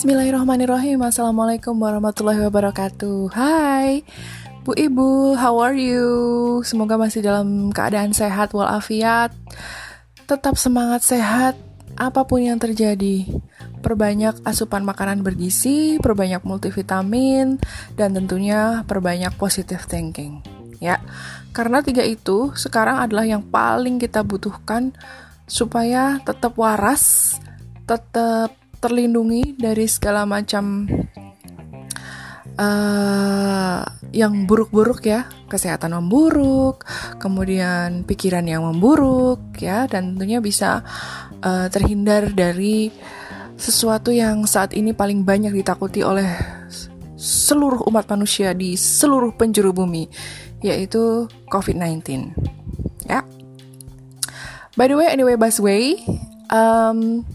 Bismillahirrahmanirrahim. Assalamualaikum warahmatullahi wabarakatuh. Hai. Bu Ibu, how are you? Semoga masih dalam keadaan sehat walafiat. Tetap semangat sehat. Apa pun yang terjadi Perbanyak asupan makanan bergizi Perbanyak multivitamin Dan tentunya perbanyak positive thinking Ya, karena tiga itu sekarang adalah yang paling kita butuhkan supaya tetap waras, tetap terlindungi dari segala macam uh, yang buruk-buruk ya, kesehatan memburuk, kemudian pikiran yang memburuk ya, dan tentunya bisa uh, terhindar dari sesuatu yang saat ini paling banyak ditakuti oleh seluruh umat manusia di seluruh penjuru bumi, yaitu COVID-19. Ya. By the way, anyway, Busway, um,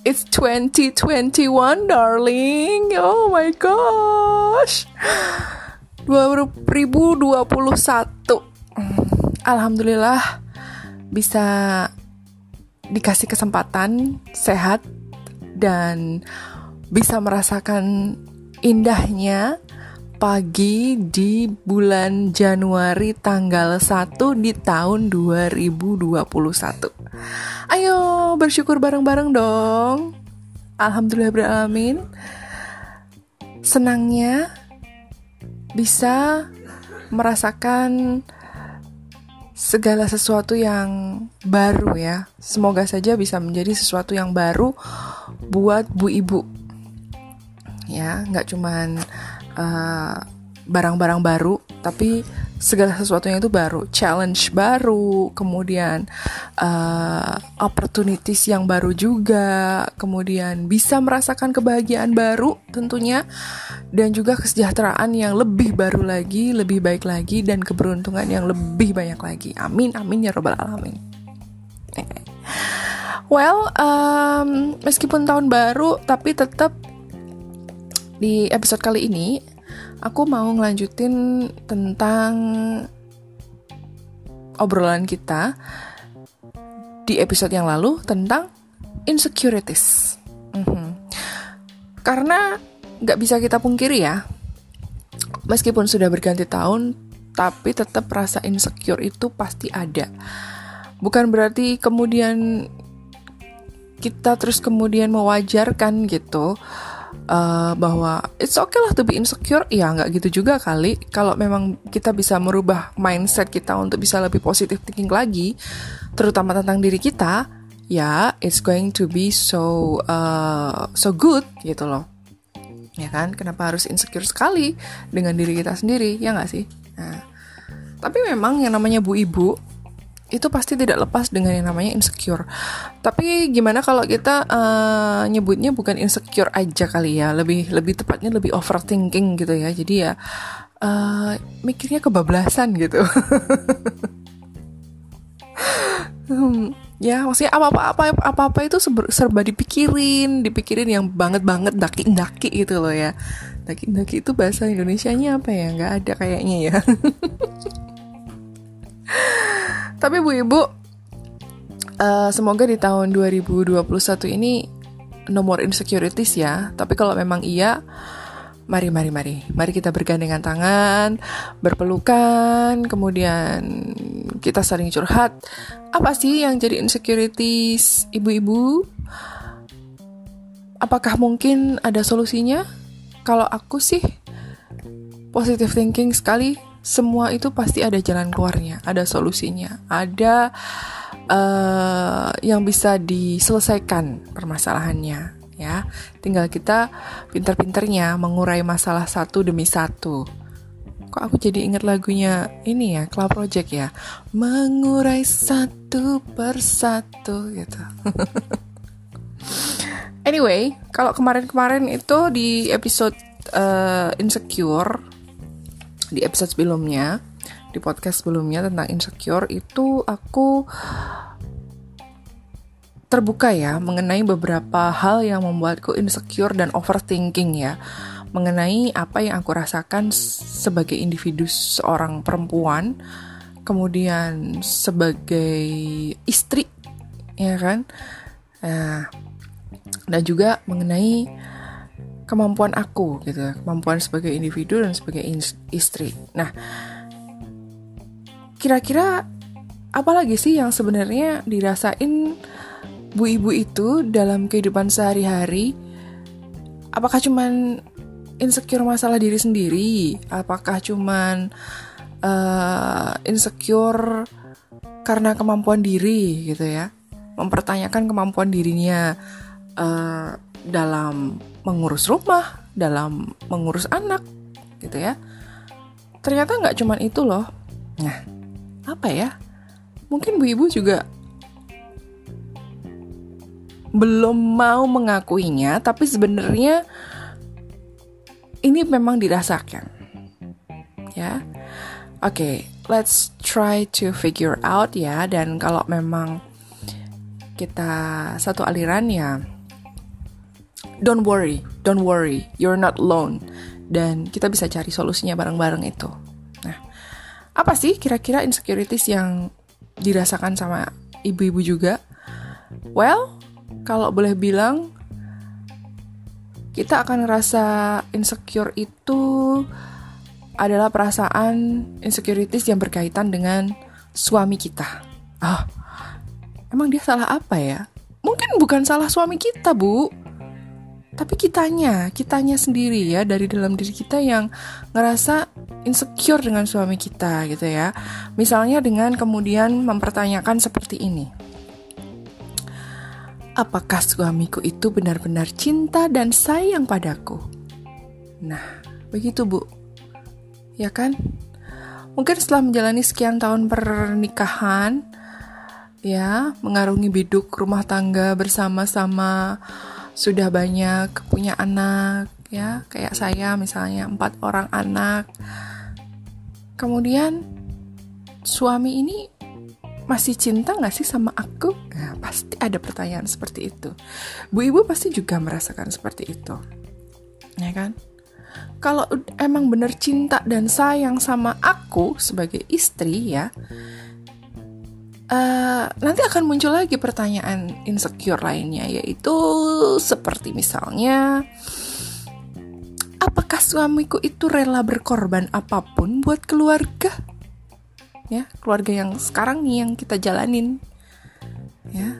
It's 2021, darling. Oh my gosh. 2021. Alhamdulillah bisa dikasih kesempatan sehat dan bisa merasakan indahnya pagi di bulan Januari tanggal 1 di tahun 2021. Ayo bersyukur bareng-bareng dong. Alhamdulillah beralamin. Senangnya bisa merasakan segala sesuatu yang baru ya. Semoga saja bisa menjadi sesuatu yang baru buat bu ibu. Ya, nggak cuman barang-barang uh, baru, tapi segala sesuatunya itu baru, challenge baru, kemudian uh, opportunities yang baru juga, kemudian bisa merasakan kebahagiaan baru tentunya, dan juga kesejahteraan yang lebih baru lagi, lebih baik lagi, dan keberuntungan yang lebih banyak lagi. Amin, amin ya robbal alamin. Well, um, meskipun tahun baru, tapi tetap di episode kali ini, aku mau ngelanjutin tentang obrolan kita di episode yang lalu tentang insecurities. Mm -hmm. Karena nggak bisa kita pungkiri ya, meskipun sudah berganti tahun, tapi tetap rasa insecure itu pasti ada. Bukan berarti kemudian kita terus kemudian mewajarkan gitu uh, bahwa it's okay lah to be insecure. Ya nggak gitu juga kali. Kalau memang kita bisa merubah mindset kita untuk bisa lebih positif thinking lagi terutama tentang diri kita ya it's going to be so uh, so good gitu loh. Ya kan? Kenapa harus insecure sekali dengan diri kita sendiri? Ya nggak sih? Nah, tapi memang yang namanya bu ibu itu pasti tidak lepas dengan yang namanya insecure. Tapi gimana kalau kita uh, nyebutnya bukan insecure aja kali ya, lebih lebih tepatnya lebih overthinking gitu ya. Jadi ya uh, mikirnya kebablasan gitu. hmm, ya maksudnya apa apa apa apa apa itu serba dipikirin, dipikirin yang banget banget daki daki gitu loh ya. Daki daki itu bahasa Indonesia-nya apa ya? Nggak ada kayaknya ya. Tapi Bu Ibu, uh, semoga di tahun 2021 ini nomor insecurities ya. Tapi kalau memang iya, mari mari mari. Mari kita bergandengan tangan, berpelukan, kemudian kita saling curhat. Apa sih yang jadi insecurities ibu-ibu? Apakah mungkin ada solusinya? Kalau aku sih positive thinking sekali semua itu pasti ada jalan keluarnya, ada solusinya, ada uh, yang bisa diselesaikan permasalahannya ya. Tinggal kita pintar-pintarnya mengurai masalah satu demi satu. Kok aku jadi ingat lagunya ini ya, Club Project ya. Mengurai satu persatu gitu. anyway, kalau kemarin-kemarin itu di episode uh, Insecure di episode sebelumnya, di podcast sebelumnya tentang insecure itu aku terbuka ya mengenai beberapa hal yang membuatku insecure dan overthinking ya. Mengenai apa yang aku rasakan sebagai individu seorang perempuan kemudian sebagai istri ya kan? Nah, dan juga mengenai kemampuan aku gitu, kemampuan sebagai individu dan sebagai istri. Nah, kira-kira apa lagi sih yang sebenarnya dirasain bu ibu itu dalam kehidupan sehari-hari? Apakah cuman insecure masalah diri sendiri? Apakah cuman uh, insecure karena kemampuan diri gitu ya? Mempertanyakan kemampuan dirinya uh, dalam mengurus rumah, dalam mengurus anak gitu ya? Ternyata nggak cuman itu loh. Nah, apa ya? mungkin bu ibu juga belum mau mengakuinya, tapi sebenarnya ini memang dirasakan. Ya. Oke, okay, let's try to figure out ya dan kalau memang kita satu aliran ya don't worry, don't worry, you're not alone dan kita bisa cari solusinya bareng-bareng itu. Nah, apa sih kira-kira insecurities yang dirasakan sama ibu-ibu juga? Well, kalau boleh bilang, kita akan ngerasa insecure itu adalah perasaan insecurities yang berkaitan dengan suami kita. Ah, emang dia salah apa ya? Mungkin bukan salah suami kita, Bu tapi kitanya, kitanya sendiri ya dari dalam diri kita yang ngerasa insecure dengan suami kita gitu ya. Misalnya dengan kemudian mempertanyakan seperti ini. Apakah suamiku itu benar-benar cinta dan sayang padaku? Nah, begitu Bu. Ya kan? Mungkin setelah menjalani sekian tahun pernikahan, ya, mengarungi biduk rumah tangga bersama-sama, sudah banyak punya anak ya kayak saya misalnya empat orang anak kemudian suami ini masih cinta nggak sih sama aku? Nah, pasti ada pertanyaan seperti itu. Bu ibu pasti juga merasakan seperti itu, ya kan? Kalau emang bener cinta dan sayang sama aku sebagai istri ya, uh, nanti akan muncul lagi pertanyaan insecure lainnya yaitu seperti misalnya apakah suamiku itu rela berkorban apa pun buat keluarga? Ya keluarga yang sekarang nih yang kita jalanin. Ya.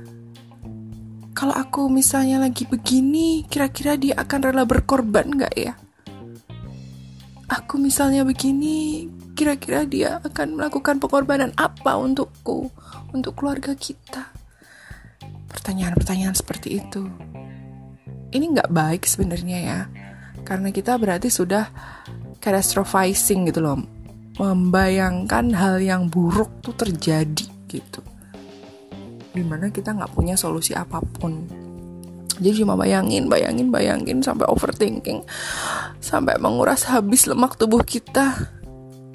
Kalau aku misalnya lagi begini kira-kira dia akan rela berkorban nggak ya? Aku misalnya begini kira-kira dia akan melakukan pengorbanan apa untukku untuk keluarga kita? Pertanyaan-pertanyaan seperti itu. Ini nggak baik sebenarnya ya, karena kita berarti sudah catastrophizing gitu loh, membayangkan hal yang buruk tuh terjadi gitu. Di mana kita nggak punya solusi apa pun. Jadi cuma bayangin, bayangin, bayangin sampai overthinking, sampai menguras habis lemak tubuh kita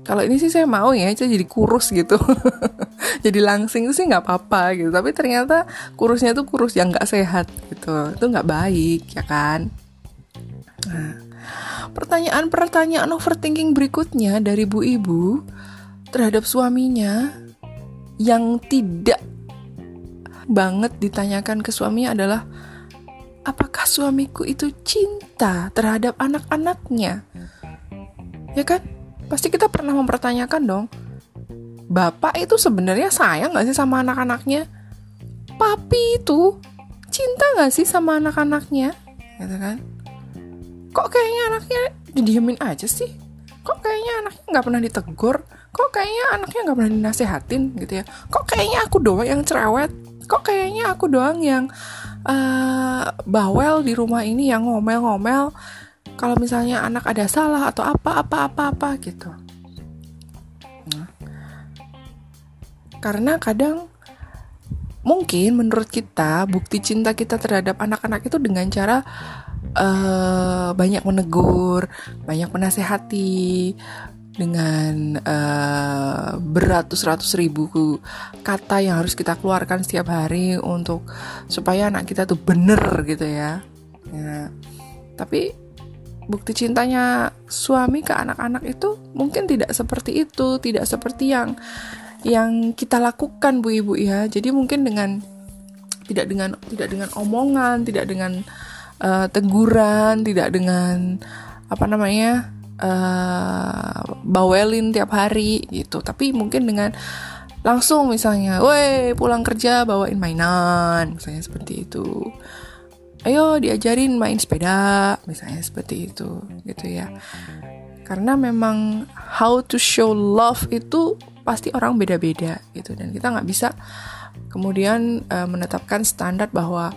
kalau ini sih saya mau ya itu jadi kurus gitu. Jadi langsing sih nggak apa-apa gitu. Tapi ternyata kurusnya tuh kurus yang nggak sehat gitu. Itu nggak baik ya kan? Nah, pertanyaan-pertanyaan overthinking berikutnya dari bu ibu terhadap suaminya yang tidak banget ditanyakan ke suaminya adalah apakah suamiku itu cinta terhadap anak-anaknya? Ya kan pasti kita pernah mempertanyakan dong, bapak itu sebenarnya sayang gak sih sama anak-anaknya? Papi itu cinta gak sih sama anak-anaknya? Gitu kan? Kok kayaknya anaknya didiemin aja sih? Kok kayaknya anaknya nggak pernah ditegur? Kok kayaknya anaknya nggak pernah dinasehatin gitu ya? Kok kayaknya aku doang yang cerewet? Kok kayaknya aku doang yang uh, bawel di rumah ini yang ngomel-ngomel kalau misalnya anak ada salah atau apa apa apa apa gitu nah, karena kadang mungkin menurut kita bukti cinta kita terhadap anak-anak itu dengan cara uh, banyak menegur, banyak menasehati dengan uh, beratus-ratus ribu kata yang harus kita keluarkan setiap hari untuk supaya anak kita tuh bener gitu ya. ya. Tapi bukti cintanya suami ke anak-anak itu mungkin tidak seperti itu, tidak seperti yang yang kita lakukan Bu Ibu ya. Jadi mungkin dengan tidak dengan tidak dengan omongan, tidak dengan uh, teguran tidak dengan apa namanya uh, bawelin tiap hari gitu tapi mungkin dengan langsung misalnya, woi pulang kerja bawain mainan, misalnya seperti itu. Ayo diajarin main sepeda, misalnya seperti itu, gitu ya. Karena memang how to show love itu pasti orang beda-beda gitu dan kita nggak bisa kemudian uh, menetapkan standar bahwa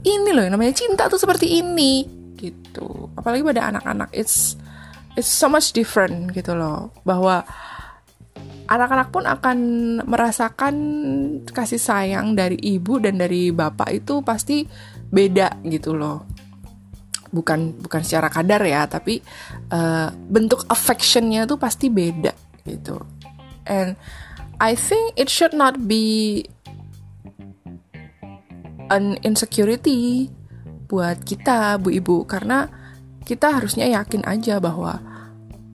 ini loh yang namanya cinta tuh seperti ini gitu. Apalagi pada anak-anak it's it's so much different gitu loh bahwa anak-anak pun akan merasakan kasih sayang dari ibu dan dari bapak itu pasti beda gitu loh bukan bukan secara kadar ya tapi uh, bentuk affectionnya tuh pasti beda gitu and I think it should not be an insecurity buat kita bu ibu karena kita harusnya yakin aja bahwa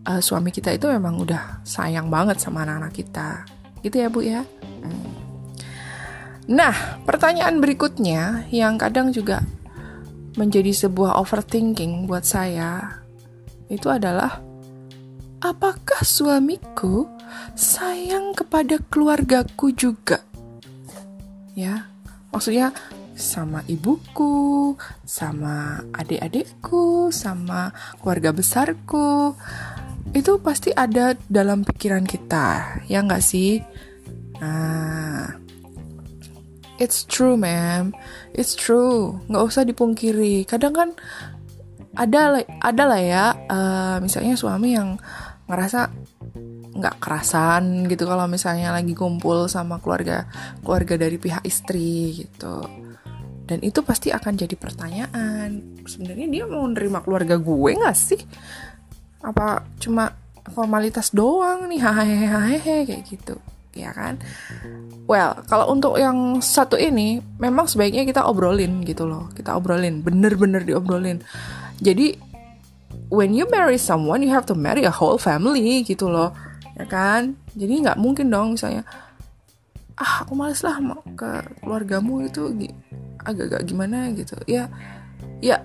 uh, suami kita itu memang udah sayang banget sama anak-anak kita. Gitu ya, Bu ya. Hmm. Nah, pertanyaan berikutnya yang kadang juga menjadi sebuah overthinking buat saya itu adalah apakah suamiku sayang kepada keluargaku juga? Ya, maksudnya sama ibuku, sama adik-adikku, sama keluarga besarku, itu pasti ada dalam pikiran kita, ya nggak sih? Nah, it's true, ma'am. It's true. Nggak usah dipungkiri. Kadang kan ada ada lah ya, uh, misalnya suami yang ngerasa nggak kerasan gitu kalau misalnya lagi kumpul sama keluarga keluarga dari pihak istri gitu dan itu pasti akan jadi pertanyaan sebenarnya dia mau nerima keluarga gue nggak sih apa cuma formalitas doang nih hahehe kayak gitu ya kan? Well kalau untuk yang satu ini memang sebaiknya kita obrolin gitu loh. Kita obrolin bener-bener diobrolin. Jadi when you marry someone you have to marry a whole family gitu loh ya kan? Jadi nggak mungkin dong misalnya ah aku males lah ke keluargamu itu agak-agak gimana gitu. Ya ya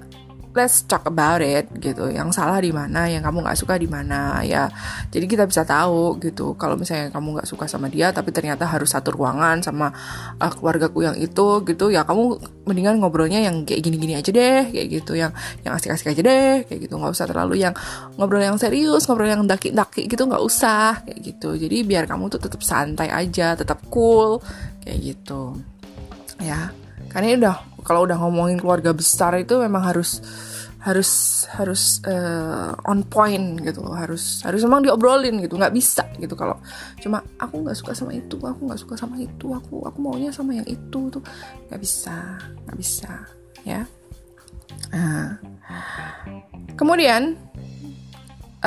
let's talk about it gitu. Yang salah di mana yang kamu nggak suka di mana ya. Jadi kita bisa tahu gitu. Kalau misalnya kamu nggak suka sama dia tapi ternyata harus satu ruangan sama uh, keluargaku yang itu gitu ya kamu mendingan ngobrolnya yang kayak gini-gini aja deh kayak gitu. Yang yang asik-asik aja deh kayak gitu. Nggak usah terlalu yang ngobrol yang serius ngobrol yang daki-daki gitu nggak usah kayak gitu. Jadi biar kamu tuh tetap santai aja tetap cool kayak gitu. Ya karena udah kalau udah ngomongin keluarga besar itu memang harus harus harus uh, on point gitu harus harus memang diobrolin gitu. Nggak bisa gitu kalau cuma aku nggak suka sama itu aku nggak suka sama itu aku aku maunya sama yang itu tuh. Nggak bisa nggak bisa ya. Uh, kemudian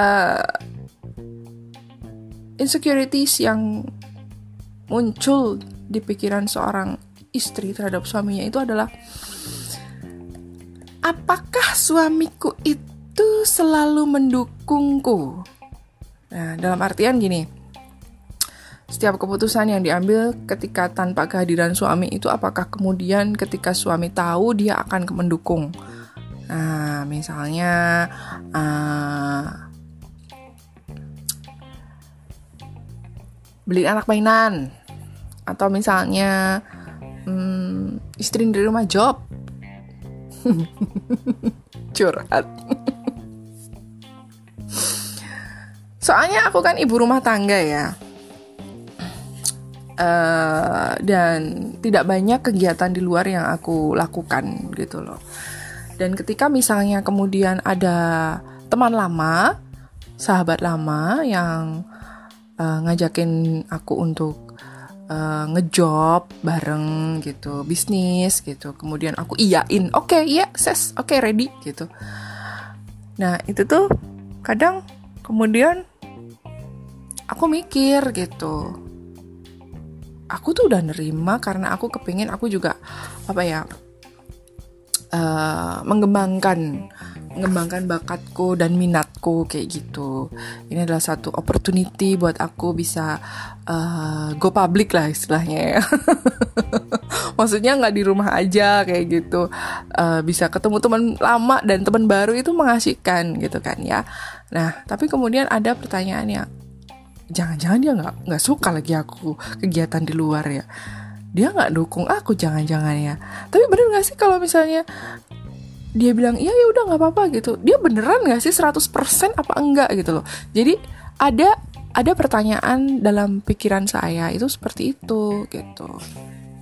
uh, insecurities yang muncul di pikiran seorang istri terhadap suaminya itu adalah apakah suamiku itu selalu mendukungku? Nah, dalam artian gini, setiap keputusan yang diambil ketika tanpa kehadiran suami itu apakah kemudian ketika suami tahu dia akan mendukung? Nah, misalnya uh, beli anak mainan atau misalnya um, istri di rumah job Curhat. Soalnya aku kan ibu rumah tangga ya. Uh, dan tidak banyak kegiatan di luar yang aku lakukan gitu loh. Dan ketika misalnya kemudian ada teman lama, sahabat lama yang uh, ngajakin aku untuk uh, ngejob bareng gitu bisnis gitu. Kemudian aku iyain oke okay, iya ses oke okay, ready gitu. Nah itu tuh kadang kemudian aku mikir gitu. Aku tuh udah nerima karena aku kepingin aku juga apa ya uh, mengembangkan mengembangkan bakatku dan minatku kayak gitu. Ini adalah satu opportunity buat aku bisa uh, go public lah istilahnya ya. maksudnya nggak di rumah aja kayak gitu. Uh, bisa ketemu teman lama dan teman baru itu mengasihkan gitu kan ya. Nah tapi kemudian ada pertanyaan yang jangan-jangan dia nggak nggak suka lagi aku kegiatan di luar ya? Dia nggak dukung aku jangan-jangan ya. Tapi bener nggak sih kalau misalnya dia bilang iya ya udah nggak apa-apa gitu. Dia beneran nggak sih 100% apa enggak gitu loh. Jadi ada ada pertanyaan dalam pikiran saya itu seperti itu gitu.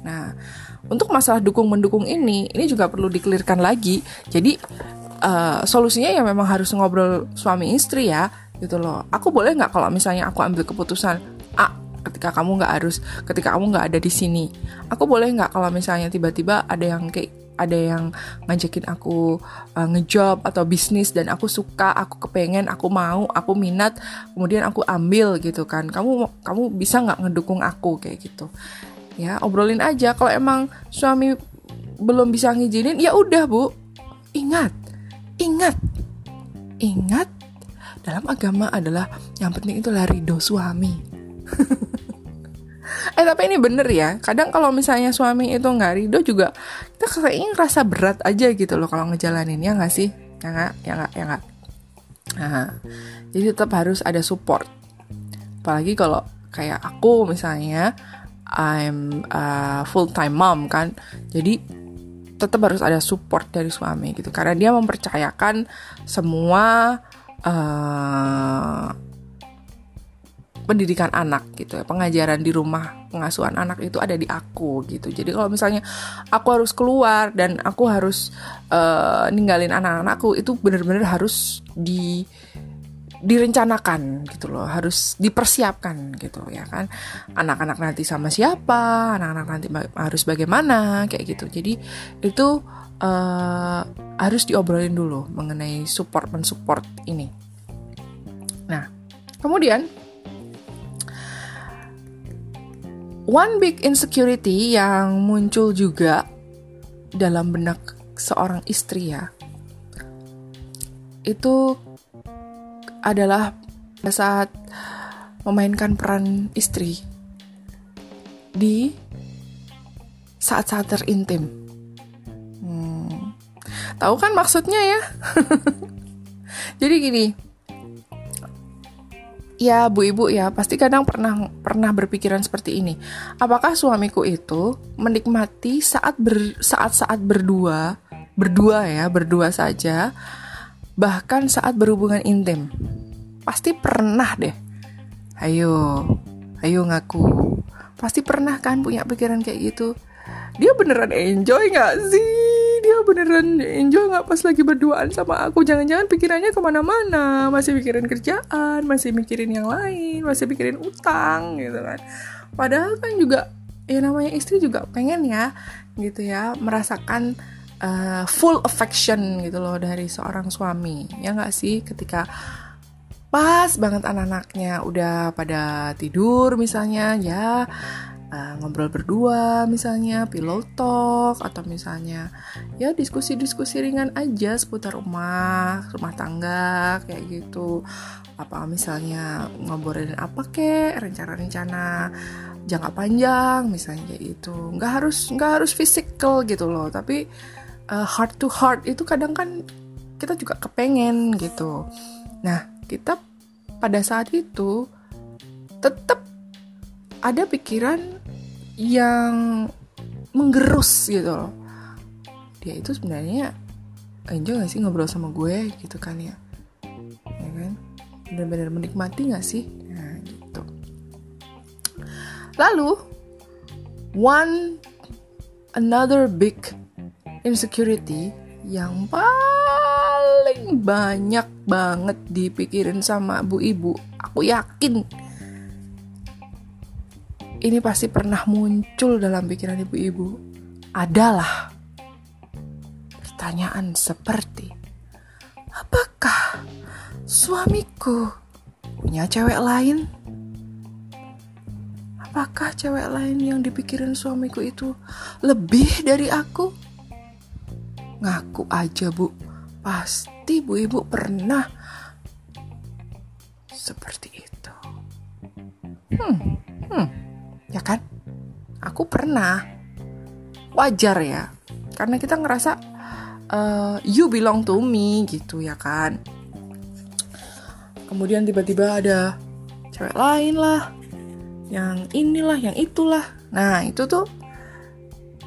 Nah untuk masalah dukung mendukung ini ini juga perlu dikelirkan lagi. Jadi uh, solusinya ya memang harus ngobrol suami istri ya gitu loh. Aku boleh nggak kalau misalnya aku ambil keputusan A ketika kamu nggak harus ketika kamu nggak ada di sini? Aku boleh nggak kalau misalnya tiba-tiba ada yang kayak ada yang ngajakin aku uh, ngejob atau bisnis dan aku suka, aku kepengen, aku mau, aku minat, kemudian aku ambil gitu kan. Kamu kamu bisa nggak ngedukung aku kayak gitu. Ya, obrolin aja kalau emang suami belum bisa ngizinin ya udah, Bu. Ingat. Ingat. Ingat dalam agama adalah yang penting itu ridho suami. eh tapi ini bener ya. Kadang kalau misalnya suami itu nggak ridho juga kita kayaknya ngerasa berat aja gitu loh kalau ngejalanin ya nggak sih? Ya nggak? Ya nggak? Ya nggak? Nah jadi tetap harus ada support. Apalagi kalau kayak aku misalnya I'm a full time mom kan. Jadi tetap harus ada support dari suami gitu. Karena dia mempercayakan semua uh, pendidikan anak gitu ya pengajaran di rumah pengasuhan anak itu ada di aku gitu. Jadi kalau misalnya aku harus keluar dan aku harus uh, ninggalin anak-anakku itu benar-benar harus di direncanakan gitu loh harus dipersiapkan gitu ya kan. Anak-anak nanti sama siapa anak-anak nanti harus bagaimana kayak gitu. Jadi itu uh, harus diobrolin dulu mengenai support mensupport ini. Nah kemudian One big insecurity yang muncul juga dalam benak seorang istri ya, itu adalah saat memainkan peran istri di saat-saat terintim. Hmm. Tahu kan maksudnya ya? Jadi gini, ya bu ibu ya pasti kadang pernah pernah berpikiran seperti ini. Apakah suamiku itu menikmati saat ber, saat saat berdua berdua ya berdua saja bahkan saat berhubungan intim? Pasti pernah deh. Ayo ayo ngaku. Pasti pernah kan punya pikiran kayak gitu? Dia beneran enjoy nggak sih dia beneran enjoy nggak pas lagi berduaan sama aku? Jangan-jangan pikirannya ke mana-mana. Masih mikirin kerjaan masih mikirin yang lain masih mikirin utang gitu kan. Padahal kan juga ya namanya istri juga pengen ya gitu ya merasakan uh, full affection gitu loh dari seorang suami. Ya nggak sih? Ketika pas banget anak-anaknya udah pada tidur misalnya ya uh, ngobrol berdua misalnya pillow talk atau misalnya ya diskusi-diskusi ringan aja seputar rumah rumah tangga kayak gitu. Apa misalnya ngobrolin apa kek rencana-rencana jangka panjang misalnya kayak gitu. Nggak harus nggak harus physical gitu loh tapi uh, heart to heart itu kadang kan kita juga kepengen gitu. Nah kita pada saat itu tetap ada pikiran yang menggerus gitu loh. Dia itu sebenarnya enjoy gak sih ngobrol sama gue gitu kan ya? Ya kan? Benar-benar menikmati gak sih? Nah gitu. Lalu one another big insecurity yang paling banyak banget dipikirin sama bu ibu. Aku yakin ini pasti pernah muncul dalam pikiran ibu-ibu adalah pertanyaan seperti apakah suamiku punya cewek lain? Apakah cewek lain yang dipikirin suamiku itu lebih dari aku? Ngaku aja bu, pasti bu ibu pernah seperti itu. Hmm, hmm ya kan? Aku pernah. wajar ya. Karena kita ngerasa uh, you belong to me gitu ya kan? Kemudian tiba-tiba ada cewek lain lah. Yang inilah yang itulah. Nah itu tuh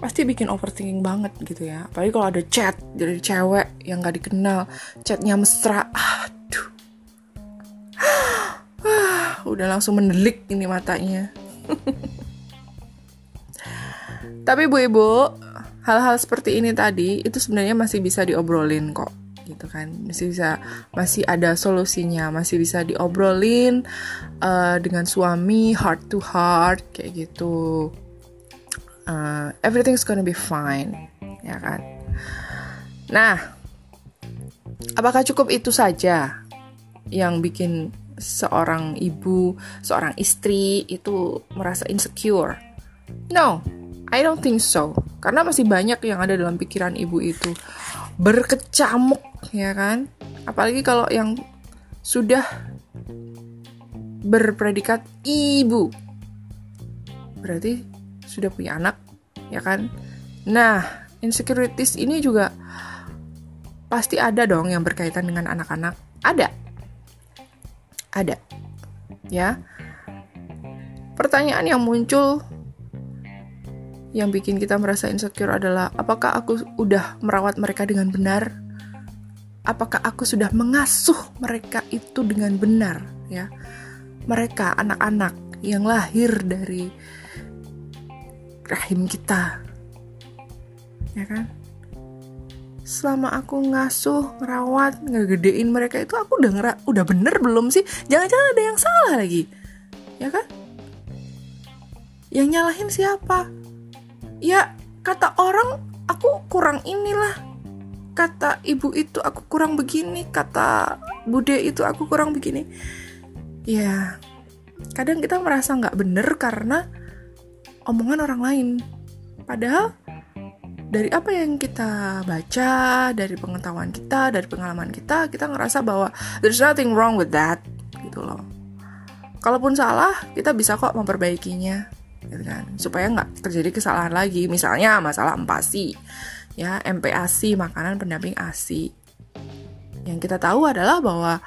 pasti bikin overthinking banget gitu ya. Apalagi kalau ada chat dari cewek yang gak dikenal. Chatnya mesra. Aduh. Udah langsung mendelik ini matanya tapi bu ibu hal-hal seperti ini tadi itu sebenarnya masih bisa diobrolin kok gitu kan. Masih bisa masih ada solusinya masih bisa diobrolin uh, dengan suami heart to heart kayak gitu. Uh, everything's gonna be fine ya kan. Nah apakah cukup itu saja yang bikin seorang ibu seorang istri itu merasa insecure no I don't think so karena masih banyak yang ada dalam pikiran ibu itu berkecamuk ya kan apalagi kalau yang sudah berpredikat ibu berarti sudah punya anak, ya kan? Nah, insecurities ini juga pasti ada dong yang berkaitan dengan anak-anak. Ada. Ada. Ya. Pertanyaan yang muncul yang bikin kita merasa insecure adalah apakah aku udah merawat mereka dengan benar? Apakah aku sudah mengasuh mereka itu dengan benar, ya? Mereka anak-anak yang lahir dari rahim kita ya kan selama aku ngasuh merawat ngegedein mereka itu aku udah ngera udah bener belum sih? Jangan-jangan ada yang salah lagi. Ya kan? Yang nyalahin siapa? Ya kata orang aku kurang inilah. Kata ibu itu aku kurang begini kata bude itu aku kurang begini. Ya kadang kita merasa nggak bener karena omongan orang lain. Padahal dari apa yang kita baca, dari pengetahuan kita, dari pengalaman kita, kita ngerasa bahwa there's nothing wrong with that gitu loh. Kalaupun salah, kita bisa kok memperbaikinya, gitu kan, supaya nggak terjadi kesalahan lagi. Misalnya masalah empasi, ya MPASI, makanan pendamping ASI. Yang kita tahu adalah bahwa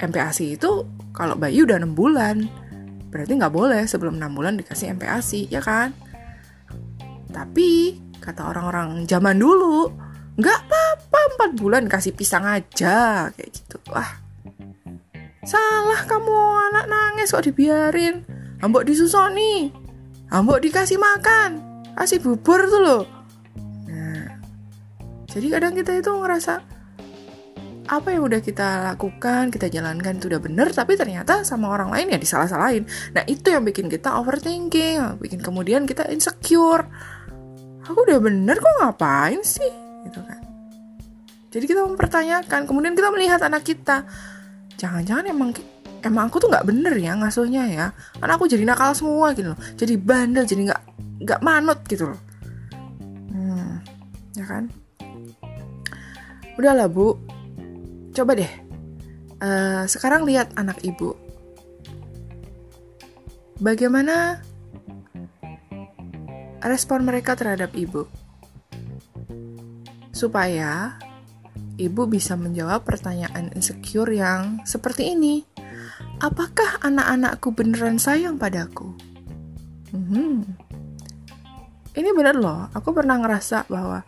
MPASI itu kalau bayi udah 6 bulan, berarti nggak boleh sebelum 6 bulan dikasih MPASI, ya kan? Tapi, kata orang-orang zaman dulu, nggak apa-apa 4 bulan kasih pisang aja, kayak gitu. Wah, salah kamu anak nangis kok dibiarin. Ambok disusoni, ambok dikasih makan, kasih bubur tuh loh. Nah, jadi kadang kita itu ngerasa, apa yang udah kita lakukan, kita jalankan itu udah bener, tapi ternyata sama orang lain ya disalah-salahin. Nah itu yang bikin kita overthinking, bikin kemudian kita insecure. Aku udah bener kok ngapain sih? Gitu kan. Jadi kita mempertanyakan, kemudian kita melihat anak kita. Jangan-jangan emang emang aku tuh nggak bener ya ngasuhnya ya. Karena aku jadi nakal semua gitu loh. Jadi bandel, jadi nggak nggak manut gitu loh. Hmm, ya kan? Udahlah bu, Coba deh, uh, sekarang lihat anak ibu. Bagaimana respon mereka terhadap ibu? Supaya ibu bisa menjawab pertanyaan insecure yang seperti ini. Apakah anak-anakku beneran sayang padaku? Hmm. Ini bener loh, aku pernah ngerasa bahwa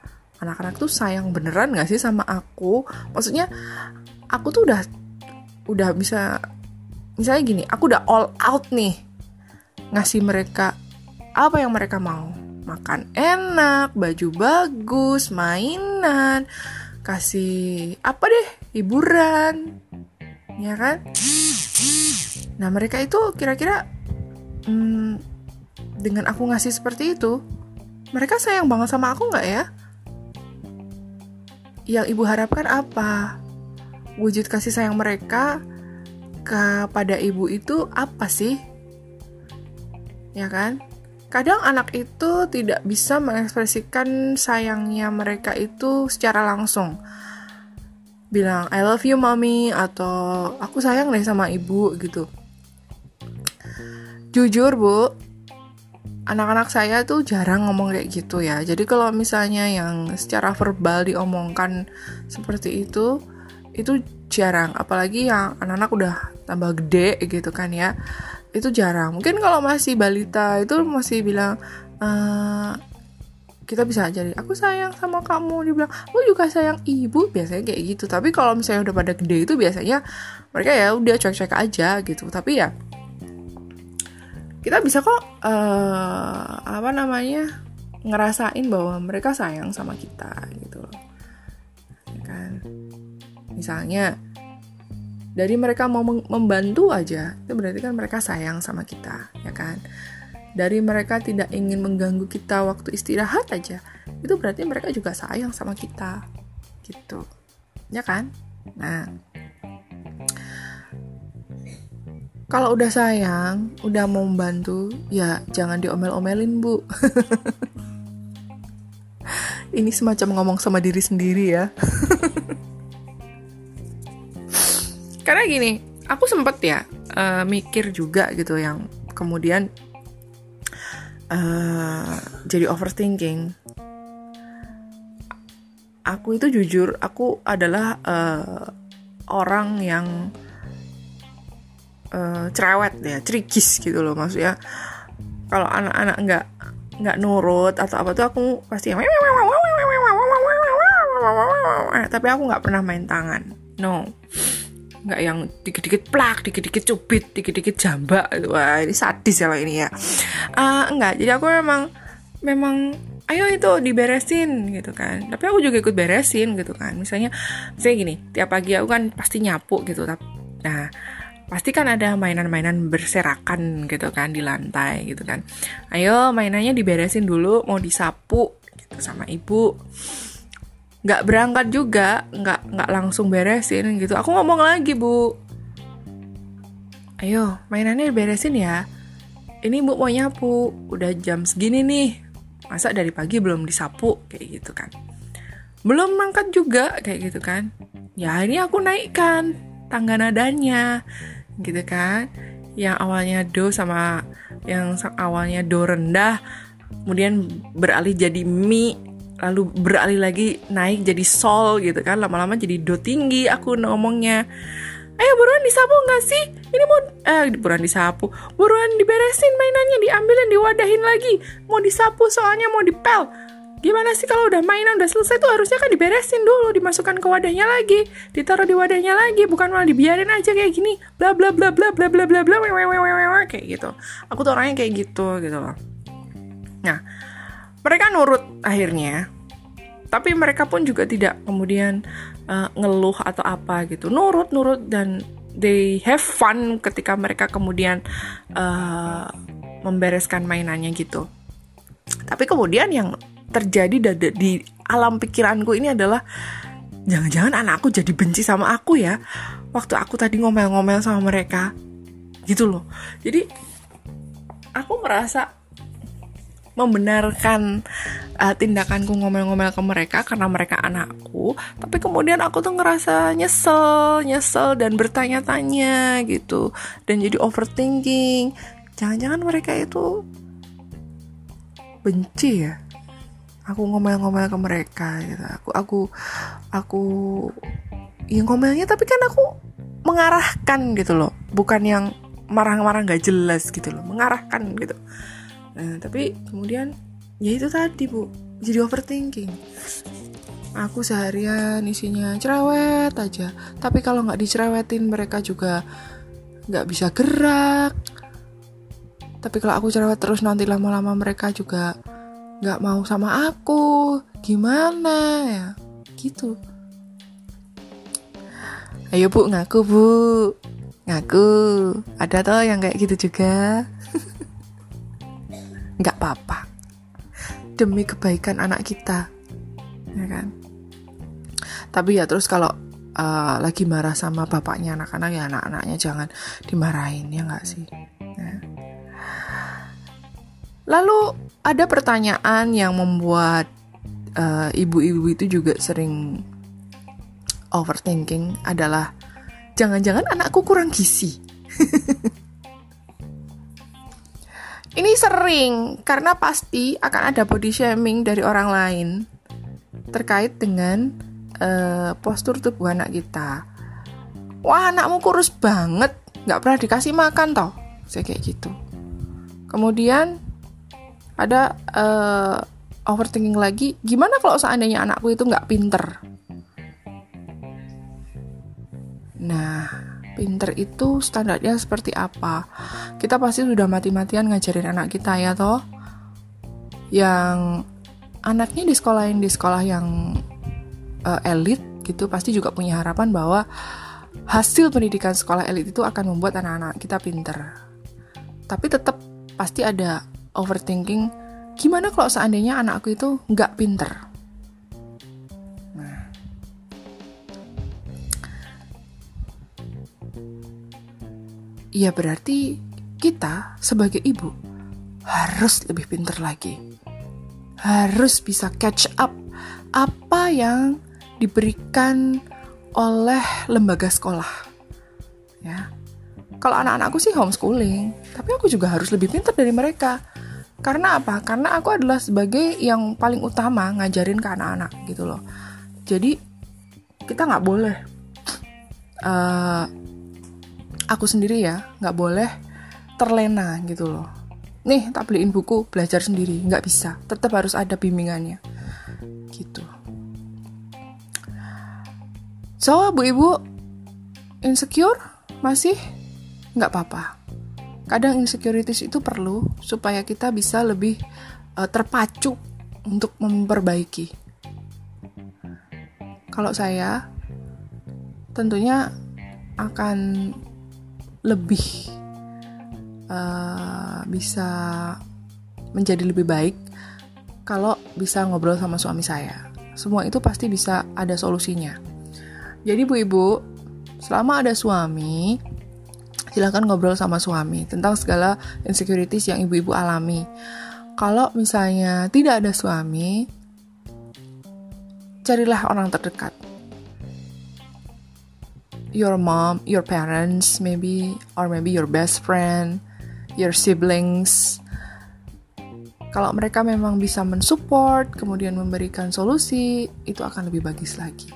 anak-anak tuh sayang beneran gak sih sama aku maksudnya aku tuh udah udah bisa misalnya gini aku udah all out nih ngasih mereka apa yang mereka mau makan enak baju bagus mainan kasih apa deh hiburan ya kan nah mereka itu kira-kira hmm, dengan aku ngasih seperti itu mereka sayang banget sama aku nggak ya yang ibu harapkan apa? Wujud kasih sayang mereka kepada ibu itu apa sih? Ya kan? Kadang anak itu tidak bisa mengekspresikan sayangnya mereka itu secara langsung. Bilang, I love you mommy, atau aku sayang deh sama ibu gitu. Jujur bu, anak-anak saya tuh jarang ngomong kayak gitu ya. Jadi kalau misalnya yang secara verbal diomongkan seperti itu, itu jarang. Apalagi yang anak-anak udah tambah gede gitu kan ya, itu jarang. Mungkin kalau masih balita itu masih bilang, e, kita bisa jadi aku sayang sama kamu. Dibilang aku juga sayang ibu. Biasanya kayak gitu. Tapi kalau misalnya udah pada gede itu biasanya mereka ya udah cuek-cuek aja gitu. Tapi ya kita bisa kok uh, apa namanya ngerasain bahwa mereka sayang sama kita gitu ya kan? Misalnya dari mereka mau membantu aja itu berarti kan mereka sayang sama kita ya kan dari mereka tidak ingin mengganggu kita waktu istirahat aja itu berarti mereka juga sayang sama kita gitu ya kan nah kalau udah sayang, udah mau membantu, ya jangan diomel-omelin, Bu. Ini semacam ngomong sama diri sendiri ya. Karena gini, aku sempet ya uh, mikir juga gitu yang kemudian uh, jadi overthinking. Aku itu jujur, aku adalah uh, orang yang uh, cerewet ya cerikis gitu loh maksudnya kalau anak-anak nggak nggak nurut atau apa tuh aku pasti tapi aku nggak pernah main tangan no nggak yang dikit-dikit plak, dikit-dikit cubit, dikit-dikit jambak wah ini sadis ya ini ya uh, enggak jadi aku memang memang ayo itu diberesin gitu kan tapi aku juga ikut beresin gitu kan misalnya saya gini tiap pagi aku kan pasti nyapu gitu nah pasti kan ada mainan-mainan berserakan gitu kan di lantai gitu kan. Ayo mainannya diberesin dulu, mau disapu gitu sama ibu. Nggak berangkat juga, nggak nggak langsung beresin gitu. Aku ngomong lagi bu, ayo mainannya diberesin ya. Ini bu mau nyapu, udah jam segini nih. Masa dari pagi belum disapu kayak gitu kan. Belum mangkat juga kayak gitu kan. Ya ini aku naikkan tangga nadanya gitu kan yang awalnya do sama yang awalnya do rendah kemudian beralih jadi mi lalu beralih lagi naik jadi sol gitu kan lama-lama jadi do tinggi aku ngomongnya ayo buruan disapu nggak sih ini mau eh buruan disapu buruan diberesin mainannya diambilin diwadahin lagi mau disapu soalnya mau dipel Gimana sih kalau udah mainan udah selesai tuh harusnya kan diberesin dulu, dimasukkan ke wadahnya lagi, ditaruh di wadahnya lagi, bukan malah dibiarin aja kayak gini, bla bla bla bla bla bla bla bla kayak gitu. Aku tuh orangnya kayak gitu gitu loh. Nah, mereka nurut akhirnya. Tapi mereka pun juga tidak kemudian uh, ngeluh atau apa gitu. Nurut, nurut dan they have fun ketika mereka kemudian uh, membereskan mainannya gitu. Tapi kemudian yang terjadi di alam pikiranku ini adalah jangan-jangan anakku jadi benci sama aku ya waktu aku tadi ngomel-ngomel sama mereka gitu loh jadi aku merasa membenarkan uh, tindakanku ngomel-ngomel ke mereka karena mereka anakku. Tapi kemudian aku tuh ngerasa nyesel nyesel dan bertanya-tanya gitu dan jadi overthinking. Jangan-jangan mereka itu benci ya? Aku ngomel-ngomel ke mereka gitu. Aku aku aku yang ngomelnya tapi kan aku mengarahkan gitu loh. Bukan yang marah-marah nggak jelas gitu loh. Mengarahkan gitu nah tapi kemudian ya itu tadi bu. Jadi overthinking. Aku seharian isinya cerewet aja. Tapi kalau nggak dicerewetin mereka juga nggak bisa gerak. Tapi kalau aku cerewet terus nanti lama-lama mereka juga nggak mau sama aku. Gimana ya? Gitu. Ayo bu ngaku bu. Ngaku. Ada toh yang kayak gitu juga nggak apa-apa demi kebaikan anak kita ya kan tapi ya terus kalau uh, lagi marah sama bapaknya anak-anak ya anak-anaknya jangan dimarahin ya nggak sih ya. lalu ada pertanyaan yang membuat eh, ibu-ibu uh, itu juga sering overthinking adalah jangan-jangan anakku kurang gizi. ini sering karena pasti akan ada body shaming dari orang lain terkait dengan uh, postur tubuh anak kita. Wah anakmu kurus banget, nggak pernah dikasih makan toh, saya kayak gitu. Kemudian ada uh, overthinking lagi, gimana kalau seandainya anakku itu nggak pinter? Nah, pinter itu standarnya seperti apa? Kita pasti sudah mati-matian ngajarin anak kita ya toh. Yang anaknya di sekolah yang di sekolah yang uh, elit gitu pasti juga punya harapan bahwa hasil pendidikan sekolah elit itu akan membuat anak-anak kita pinter. Tapi tetap pasti ada overthinking gimana kalau seandainya anakku itu nggak pinter ya berarti kita sebagai ibu harus lebih pinter lagi harus bisa catch up apa yang diberikan oleh lembaga sekolah ya kalau anak-anakku sih homeschooling tapi aku juga harus lebih pintar dari mereka karena apa? Karena aku adalah sebagai yang paling utama ngajarin ke anak-anak gitu loh. Jadi kita nggak boleh uh, aku sendiri ya nggak boleh terlena gitu loh. Nih tak beliin buku belajar sendiri nggak bisa. Tetap harus ada bimbingannya gitu. So bu ibu insecure masih nggak apa-apa kadang insecurities itu perlu supaya kita bisa lebih uh, terpacu untuk memperbaiki. Kalau saya tentunya akan lebih uh, bisa menjadi lebih baik kalau bisa ngobrol sama suami saya. Semua itu pasti bisa ada solusinya. Jadi bu ibu, selama ada suami, silahkan ngobrol sama suami tentang segala insecurities yang ibu-ibu alami. Kalau misalnya tidak ada suami, carilah orang terdekat. Your mom, your parents, maybe, or maybe your best friend, your siblings. Kalau mereka memang bisa mensupport, kemudian memberikan solusi, itu akan lebih bagus lagi.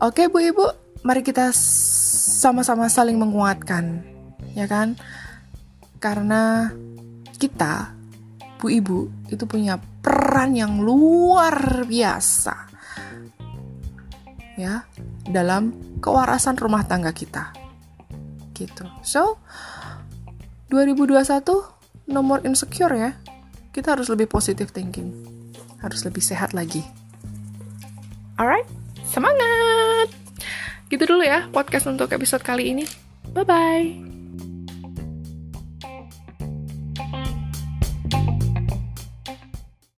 Oke, Bu Ibu, mari kita sama-sama saling menguatkan, ya kan? Karena kita, bu ibu, itu punya peran yang luar biasa, ya, dalam kewarasan rumah tangga kita, gitu. So, 2021 nomor insecure ya, kita harus lebih positive thinking, harus lebih sehat lagi. Alright, semangat! Gitu dulu ya podcast untuk episode kali ini. Bye bye.